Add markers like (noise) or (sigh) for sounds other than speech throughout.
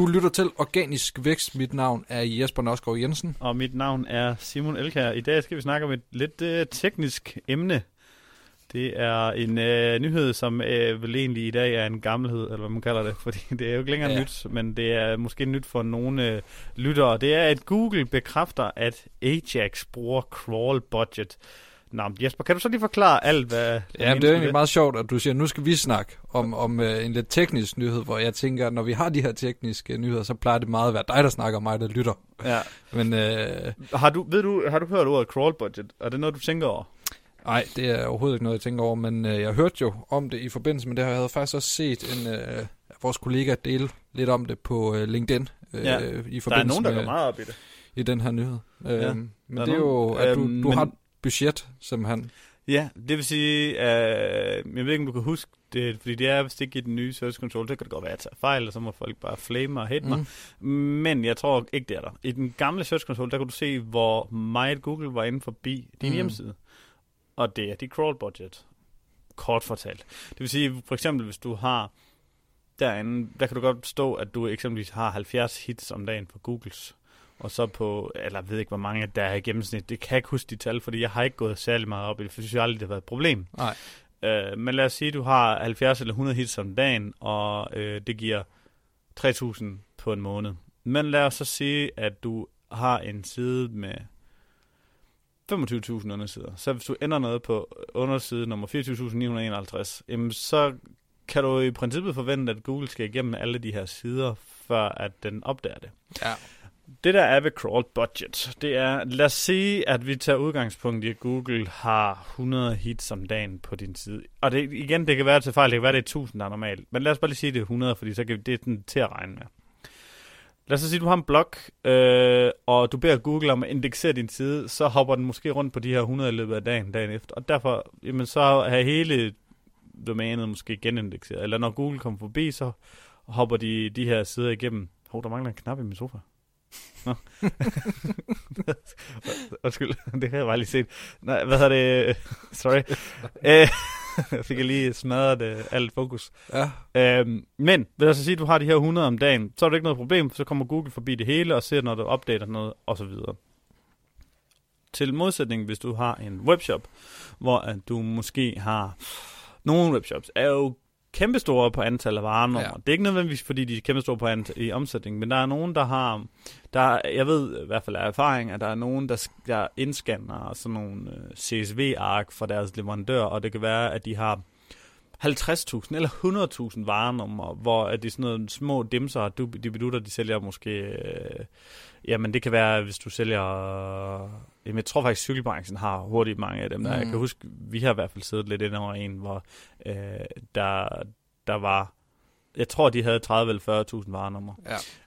Du lytter til Organisk Vækst. Mit navn er Jesper Noskov Jensen. Og mit navn er Simon Elkær. I dag skal vi snakke om et lidt uh, teknisk emne. Det er en uh, nyhed, som uh, vel egentlig i dag er en gammelhed, eller hvad man kalder det, (laughs) fordi det er jo ikke længere ja. nyt, men det er måske nyt for nogle uh, lyttere. Det er, at Google bekræfter, at Ajax bruger crawl budget. Nå, Jesper, kan du så lige forklare alt, hvad... Ja, det er egentlig meget sjovt, at du siger, at nu skal vi snakke om, om uh, en lidt teknisk nyhed, hvor jeg tænker, at når vi har de her tekniske nyheder, så plejer det meget at være dig, der snakker, og mig, der lytter. Ja. (laughs) Men, uh, har, du, ved du, har du hørt ordet crawl budget? Er det noget, du tænker over? Nej, det er overhovedet ikke noget, jeg tænker over, men uh, jeg hørte jo om det i forbindelse med det her. Jeg havde faktisk også set en, uh, vores kollega dele lidt om det på uh, LinkedIn. Uh, ja. i forbindelse der er nogen, der går meget op i det. I den her nyhed. Uh, ja, men det er jo, at du, du men... har budget, simpelthen. Ja, det vil sige, uh, jeg ved ikke, om du kan huske det, fordi det er vist ikke i den nye Search Control, det kan det godt være, at jeg tager fejl, og så må folk bare flame og hate mm. mig. Men jeg tror ikke, det er der. I den gamle Search Control, der kunne du se, hvor meget Google var inde forbi din mm. hjemmeside. Og det er dit crawl budget, kort fortalt. Det vil sige, for eksempel, hvis du har derinde, der kan du godt stå, at du eksempelvis har 70 hits om dagen på Googles og så på, eller jeg ved ikke, hvor mange der er i gennemsnit. Det kan jeg ikke huske de tal, fordi jeg har ikke gået særlig meget op i det, for jeg synes aldrig, det har været et problem. Nej. Øh, men lad os sige, at du har 70 eller 100 hits om dagen, og øh, det giver 3.000 på en måned. Men lad os så sige, at du har en side med 25.000 undersider. Så hvis du ender noget på underside nummer 24.951, jamen så kan du i princippet forvente, at Google skal igennem alle de her sider, før at den opdager det. Ja det der er ved crawl budget, det er, lad os sige, at vi tager udgangspunkt i, at Google har 100 hits om dagen på din side. Og det, igen, det kan være til fejl, det kan være, det er 1000, der er normalt. Men lad os bare lige sige, det er 100, fordi så kan vi, det er den til at regne med. Lad os sige, at du har en blog, øh, og du beder Google om at indeksere din side, så hopper den måske rundt på de her 100 i løbet af dagen, dagen efter. Og derfor, jamen, så har hele domænet måske genindekseret. Eller når Google kommer forbi, så hopper de de her sider igennem. Hov, der mangler en knap i min sofa. (laughs) Undskyld, det har jeg bare lige set. Nej, hvad hedder det? Sorry. Øh, jeg fik lige smadret det, alt fokus. Ja. Øhm, men, vil jeg så sige, at du har de her 100 om dagen, så er det ikke noget problem, så kommer Google forbi det hele og ser, når du opdater noget, og så videre. Til modsætning, hvis du har en webshop, hvor at du måske har... Nogle webshops er jo kæmpestore på antal af varenummer. Ja. Det er ikke nødvendigvis, fordi de er kæmpestore på antal, i omsætning, men der er nogen, der har, der, jeg ved i hvert fald af erfaring, at der er nogen, der, der indscanner sådan nogle øh, CSV-ark for deres leverandør, og det kan være, at de har 50.000 eller 100.000 varenummer, hvor at de sådan nogle små dimser, de bedutter, de sælger måske... Øh, jamen, det kan være, hvis du sælger... Jamen, jeg tror faktisk, cykelbranchen har hurtigt mange af dem. Der. Mm. Jeg kan huske, vi har i hvert fald siddet lidt ind over en, hvor øh, der, der var... Jeg tror, de havde 30 eller 40.000 varenummer.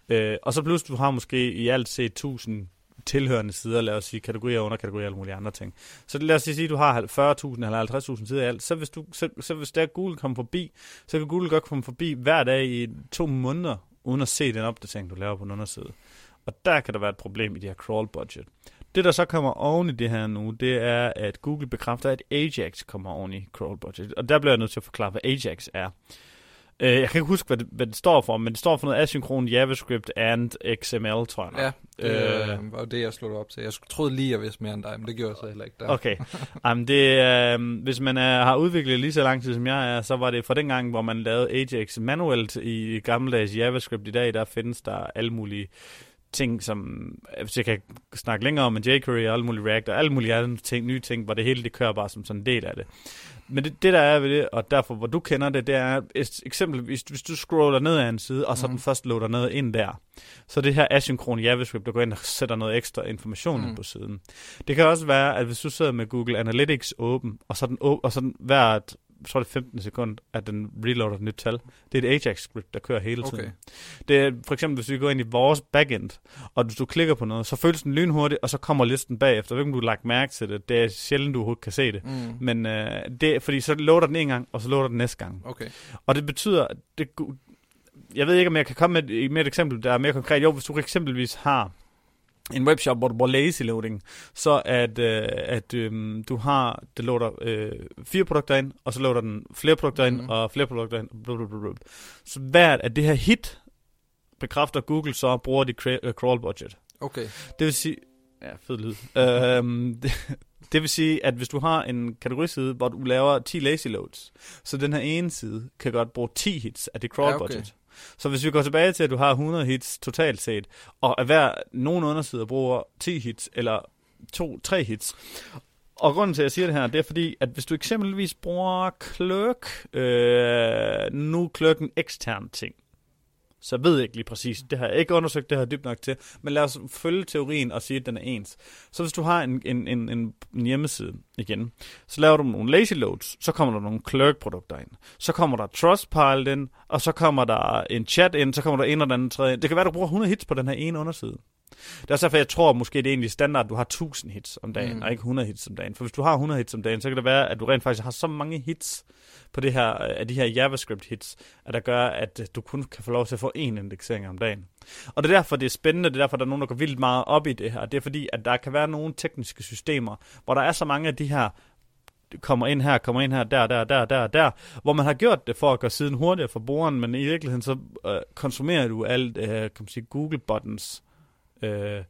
Ja. Øh, og så pludselig, du har måske i alt set 1000 tilhørende sider, lad os sige kategorier, underkategorier og alle mulige andre ting. Så lad os sige, at du har 40.000 eller 50.000 sider i alt, så hvis, du, så, så hvis der Google kommer forbi, så kan Google godt komme forbi hver dag i to måneder, uden at se den opdatering, du laver på en underside. Og der kan der være et problem i det her crawl budget. Det, der så kommer oven i det her nu, det er, at Google bekræfter, at Ajax kommer oven i crawl budget. Og der bliver jeg nødt til at forklare, hvad Ajax er. Øh, jeg kan ikke huske, hvad det, hvad det står for, men det står for noget asynkron JavaScript and XML, tror jeg. Ja, det øh, var det, jeg slog op til. Jeg troede lige, jeg vidste mere end dig, men det gjorde jeg så heller ikke der. Okay. (laughs) Jamen, det, øh, hvis man er, har udviklet lige så lang tid, som jeg er, så var det fra den gang, hvor man lavede Ajax manuelt i gammeldags JavaScript. I dag, der findes der alle mulige ting, som hvis jeg kan snakke længere om, en jQuery og alle mulige React og alle mulige andre ting, nye ting, hvor det hele det kører bare som sådan en del af det. Men det, det der er ved det, og derfor hvor du kender det, det er eksempelvis, hvis du scroller ned ad en side, og så mm. den først loader noget ind der, så det her asynkron JavaScript, der går ind og sætter noget ekstra information mm. på siden. Det kan også være, at hvis du sidder med Google Analytics åben, og så den, og så den hvert tror det er 15 sekunder, at den reloader et nyt tal. Det er et Ajax-script, der kører hele tiden. Okay. Det er for eksempel, hvis vi går ind i vores backend, og hvis du klikker på noget, så føles den lynhurtigt, og så kommer listen bagefter. Jeg ved ikke, om du har lagt mærke til det. Det er sjældent, du overhovedet kan se det. Mm. Men øh, det, fordi så loader den en gang, og så loader den næste gang. Okay. Og det betyder, det, jeg ved ikke, om jeg kan komme med, med et eksempel, der er mere konkret. Jo, hvis du eksempelvis har en webshop, hvor du bruger lazy loading, så at, øh, at øh, du har, det loader øh, fire produkter ind, og så loader den flere produkter ind, mm. og flere produkter ind. Blablabla. Så hvert af det her hit bekræfter Google så, bruger de uh, crawl budget. Okay. Det vil sige... Ja, fed lyd. (laughs) øhm, det, det vil sige, at hvis du har en kategoriside, hvor du laver 10 lazy loads, så den her ene side kan godt bruge 10 hits af det crawl Ja, okay. budget. Så hvis vi går tilbage til, at du har 100 hits totalt set, og at hver nogen undersider bruger 10 hits, eller 2-3 hits, og grunden til, at jeg siger det her, det er fordi, at hvis du eksempelvis bruger Clerk, øh, nu er Clerk en ekstern ting, så ved jeg ikke lige præcis. Det har jeg ikke undersøgt, det her dybt nok til. Men lad os følge teorien og sige, at den er ens. Så hvis du har en, en, en, en, hjemmeside igen, så laver du nogle lazy loads, så kommer der nogle clerk-produkter ind. Så kommer der Trustpilot ind, og så kommer der en chat ind, så kommer der en eller anden tredje ind. Det kan være, du bruger 100 hits på den her ene underside. Det er også derfor, jeg tror måske, det er egentlig standard, at du har 1000 hits om dagen, Mm. og ikke 100 hits om dagen. For hvis du har 100 hits om dagen, så kan det være, at du rent faktisk har så mange hits på det her, af de her JavaScript hits, at der gør, at øh, du kun kan få lov til at få én indeksering om dagen. Og det er derfor, det er spændende, det er derfor, der er nogen, der går vildt meget op i det her. Det er fordi, at der kan være nogle tekniske systemer, hvor der er så mange af de her kommer ind her, kommer ind her, der, der, der, der, der, hvor man har gjort det for at gøre siden hurtigere for brugeren, men i virkeligheden så øh, konsumerer du alt, øh, kan man sige, Google buttons, øh,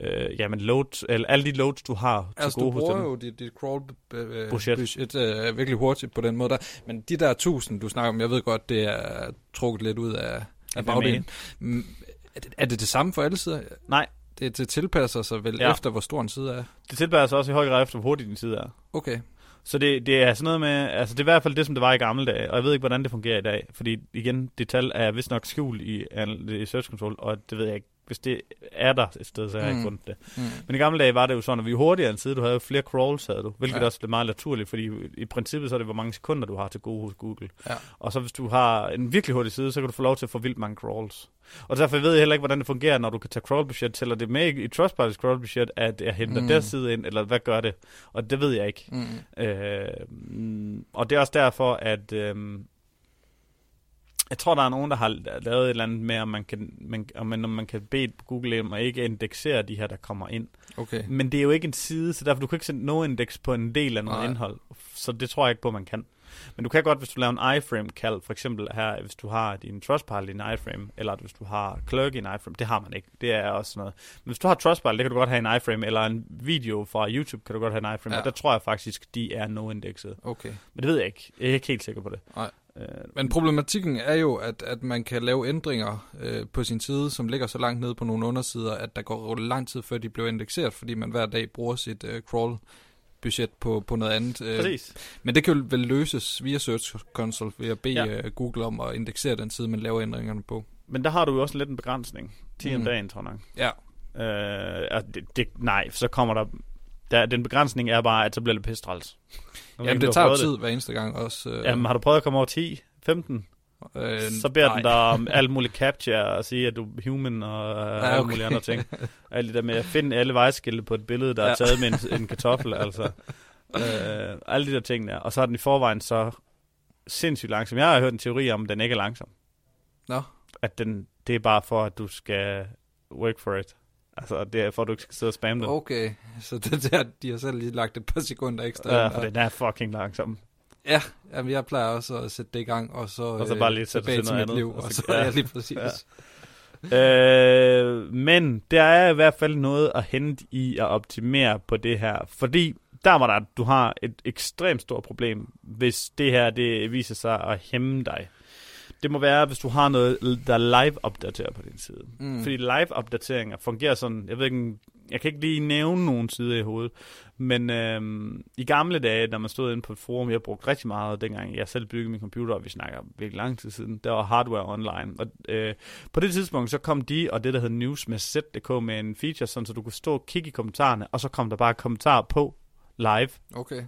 øh, jamen load, eller alle de loads, du har til Altså, du gode hos bruger dem. jo dit, dit crawl øh, Budget. budget øh, virkelig hurtigt på den måde der. Men de der 1000, du snakker om, jeg ved godt, det er trukket lidt ud af, af bagdelen. Mm, Er det, er det det samme for alle sider? Nej, Det, det tilpasser sig vel Ja. efter, hvor stor en side er. det tilbærer sig også i høj grad efter, hvor hurtigt din side er. Okay. Så det, det er sådan noget med, altså det er i hvert fald det, som det var i gamle dage, og jeg ved ikke, hvordan det fungerer i dag, fordi igen, det tal er vist nok skjult i, i Search Console, og det ved jeg ikke, hvis det er der et sted, så har jeg ikke Mm. fundet det. Mm. Men i gamle dage var det jo sådan, at vi hurtigere end side, du havde jo flere crawls, havde du, hvilket Ja. også blev meget naturligt, fordi i princippet så er det, hvor mange sekunder du har til gode hos Google. Ja. Og så hvis du har en virkelig hurtig side, så kan du få lov til at få vildt mange crawls. Og derfor ved jeg heller ikke, hvordan det fungerer, når du kan tage crawl budget, tæller det med i Trustpilot's crawl budget, at jeg henter Mm. der side ind, eller hvad gør det? Og det ved jeg ikke. Mm. Øh, og det er også derfor, at øh, jeg tror, der er nogen, der har lavet et eller andet med, om man kan, man, om man, om man kan bede Google om at ikke indeksere de her, der kommer ind. Okay. Men det er jo ikke en side, så derfor du kan ikke sætte no indeks på en del af noget Nej. indhold. Så det tror jeg ikke på, man kan. Men du kan godt, hvis du laver en iframe-kald, for eksempel her, hvis du har din Trustpilot i en iframe, eller hvis du har Clerk i en iframe, det har man ikke. Det er også noget. Men hvis du har Trustpilot, det kan du godt have en iframe, eller en video fra YouTube, kan du godt have en iframe, Ja. og der tror jeg faktisk, de er no-indexet. Okay. Men det ved jeg ikke. Jeg er ikke helt sikker på det. Nej. Øh, Men problematikken er jo, at, at man kan lave ændringer øh, på sin side, som ligger så langt nede på nogle undersider, at der går lang tid før de bliver indekseret, fordi man hver dag bruger sit øh, crawl budget på, på noget andet. Øh, præcis. men det kan jo vel løses via Search Console ved at bede Ja. øh, Google om at indeksere den side, man laver ændringerne på. Men der har du jo også lidt en begrænsning. 10 mm. om dagen, tror jeg. Ja, Øh, altså, det, det, nej, så kommer der... der... Den begrænsning er bare, at så bliver det pistræls. Jamen, det tager jo tid hver eneste gang også. Øh, Jamen, har du prøvet at komme over 10? 15? øh, så beder nej. den dig om (laughs) alt muligt capture og sige, at du er human og ja, Ja, alle okay. mulige andre ting. Alt det der med at finde alle vejskilte på et billede, der ja. er taget med en, en kartoffel, altså. Øh, alle de der ting der. Og så er den i forvejen så sindssygt langsom. Jeg har hørt en teori om, at den ikke er langsom. Nå, At den, det er bare for, at du skal work for it. Altså, det er for, at du ikke skal sidde og spamme den. okay. Så det der, de har selv lige lagt et par sekunder ekstra. Ja, for den er fucking langsom. Ja, jamen, jeg plejer også at sætte det i gang, og så, Og så bare lige sætte tilbage til mit andet, liv, og så- (laughs) ja. ja. lige præcis. Ja. Øh, men der er i hvert fald noget at hente i at optimere på det her, fordi der var der, du har et ekstremt stort problem, hvis det her det viser sig at hæmme dig. Det må være, hvis du har noget, der live-opdaterer på din side. Mm. Fordi live-opdateringer fungerer sådan, jeg ved ikke, jeg kan ikke lige nævne nogen sider i hovedet, men øhm, i gamle dage, når man stod inde på et forum, jeg brugte rigtig meget, dengang jeg selv byggede min computer, og vi snakker virkelig lang tid siden, der var hardware online. Og øh, på det tidspunkt, så kom de og det, der hed News med Z.dk med en feature, sådan, så du kunne stå og kigge i kommentarerne, og så kom der bare kommentarer på live, Okay.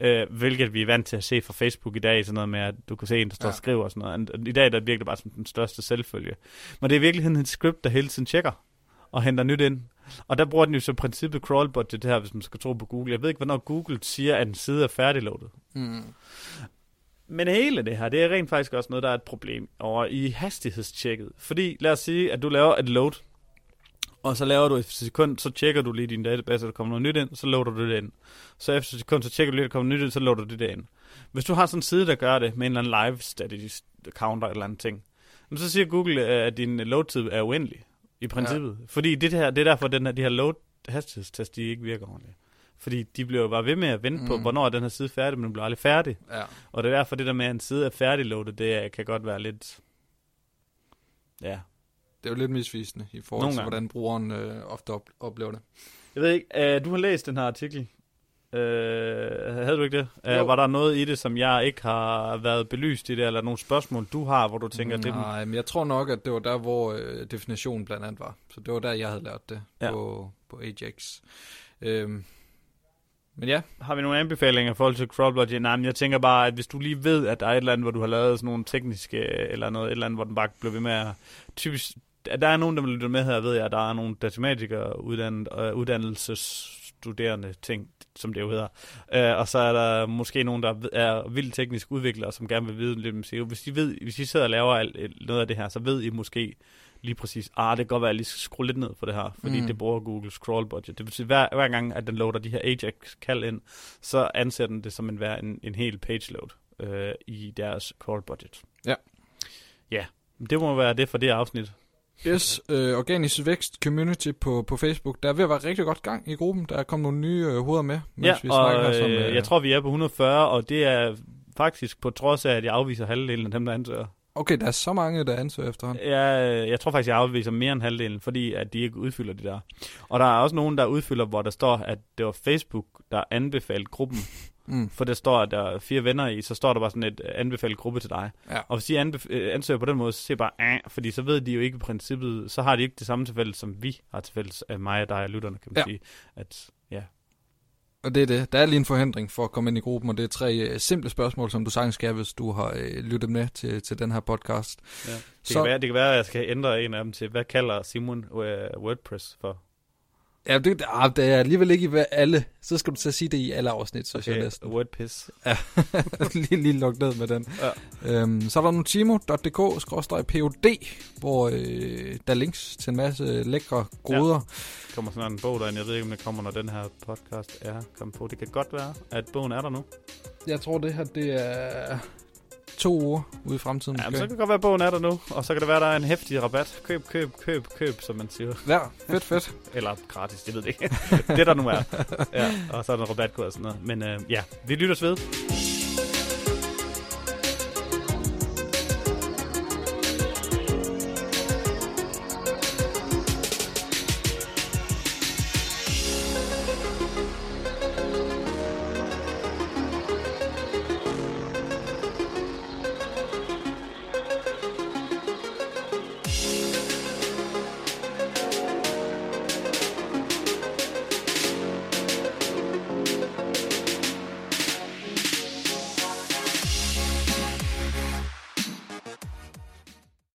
øh, hvilket vi er vant til at se fra Facebook i dag, sådan noget med, at du kan se en, der står ja. Og skriver og sådan noget. Og I dag der virker det bare som den største selvfølge. Men det er i virkeligheden et script, der hele tiden tjekker og henter nyt ind. Og der bruger den jo så princippet crawlbot til det her, hvis man skal tro på Google. Jeg ved ikke, hvornår Google siger, at en side er færdigloadet. Mm. Men hele det her, det er rent faktisk også noget, der er et problem over i hastighedstjekket. Fordi lad os sige, at du laver et load, og så laver du et sekund, så tjekker du lige din database, der kommer noget nyt ind, så loader du det ind. Så efter et sekund, så tjekker du lige, der kommer nyt ind, så loader du det ind. Hvis du har sådan en side, der gør det med en eller anden live status counter eller anden ting, så siger Google, øh, at din load-tid er uendelig, i princippet. Ja. Fordi det, her, det er derfor, at den her, de her load hastighedstest, de ikke virker ordentligt. Fordi de bliver jo bare ved med at vente mm. på, hvornår er den her side færdig, men den bliver aldrig færdig. Ja. Og det er derfor, det der med, at en side er færdigloadet, det kan godt være lidt... Ja. Det er jo lidt misvisende i forhold Nogle til, gange. hvordan brugeren øh, ofte op- oplever det. Jeg ved ikke, uh, du har læst den her artikel. Uh, havde du ikke det? Uh, var der noget i det, som jeg ikke har været belyst i det, eller nogle spørgsmål, du har, hvor du tænker, det er den- Nej, men jeg tror nok, at det var der, hvor øh, definitionen blandt andet var. Så det var der, jeg havde lært det Ja. på, på Ajax. Øhm, men ja, Har vi nogle anbefalinger i forhold til crawlblock? Nej, men jeg tænker bare, at hvis du lige ved, at der er et eller andet, hvor du har lavet sådan nogle tekniske, eller noget, et eller andet, hvor den bare bliver ved med at... Typisk, der er nogen, der vil lytte med her, ved jeg, der er nogle datamatikere uddannet, øh, uddannelsesstuderende ting, som det jo hedder. Øh, og så er der måske nogen, der er vildt teknisk udviklere, som gerne vil vide lidt om SEO. Hvis de, ved, hvis de sidder og laver alt, noget af det her, så ved I måske lige præcis, ah, det kan godt være, at jeg lige skal skrue lidt ned for det her, fordi Mm. det bruger Google Scroll Budget. Det betyder, hver, hver gang, at den loader de her Ajax-kald ind, så anser den det som en, en, en hel page load øh, i deres Scroll Budget. Ja. Ja, det må være det for det afsnit. Yes, øh, Organisk Vækst Community på, på Facebook. Der er ved at være rigtig godt gang i gruppen. Der er kommet nogle nye øh, hoveder med, mens Ja, vi snakker. og som, øh, jeg tror, vi er på 140, og det er faktisk på trods af, at jeg afviser halvdelen af dem, der ansøger. Okay, der er så mange, der ansøger efterhånden. Jeg, jeg tror faktisk, jeg afviser mere end halvdelen, fordi at de ikke udfylder de der. Og der er også nogen, der udfylder, hvor der står, at det var Facebook, der anbefalede gruppen. (laughs) Mm. For der står, at der er fire venner i, så står der bare sådan et øh, anbefalet gruppe til dig. Ja. Og hvis de anbef- øh, ansøger på den måde, så siger bare, ah, fordi så ved de jo ikke i princippet, så har de ikke det samme til fælles, som vi har til fælles af mig og dig og lytterne, kan man Ja. sige. At, ja. Og det er det. Der er lige en forhindring for at komme ind i gruppen, og det er tre øh, simple spørgsmål, som du sagtens skal, hvis du har øh, lyttet med til, til den her podcast. ja. Det, Så- kan være, det kan være, at jeg skal ændre en af dem til, hvad kalder Simon WordPress for? Ja, det, ah, det er alligevel ikke i alle. Så skal du så sige det i alle afsnit, synes okay. jeg næsten. WordPiss. (laughs) lige, lige lukket ned med den. Ja. Øhm, så er der notimo.dk-pod, hvor øh, der er links til en masse lækre goder. Der kommer sådan en bog derinde. Jeg ved ikke, om det kommer, når den her podcast er kommet på. Det kan godt være, at bogen er der nu. Ja. Jeg tror, det her det er to uger ude i fremtiden. Ja, men så kan det godt være, at bogen er der nu. Og så kan det være, at der er en hæftig rabat. Køb, køb, køb, køb, som man siger. Ja, fedt, fedt. (laughs) Eller gratis, det ved jeg ikke. (laughs) det der nu er. Ja, og så er der en rabatkode og sådan noget. Men øh, ja, vi lytter ved.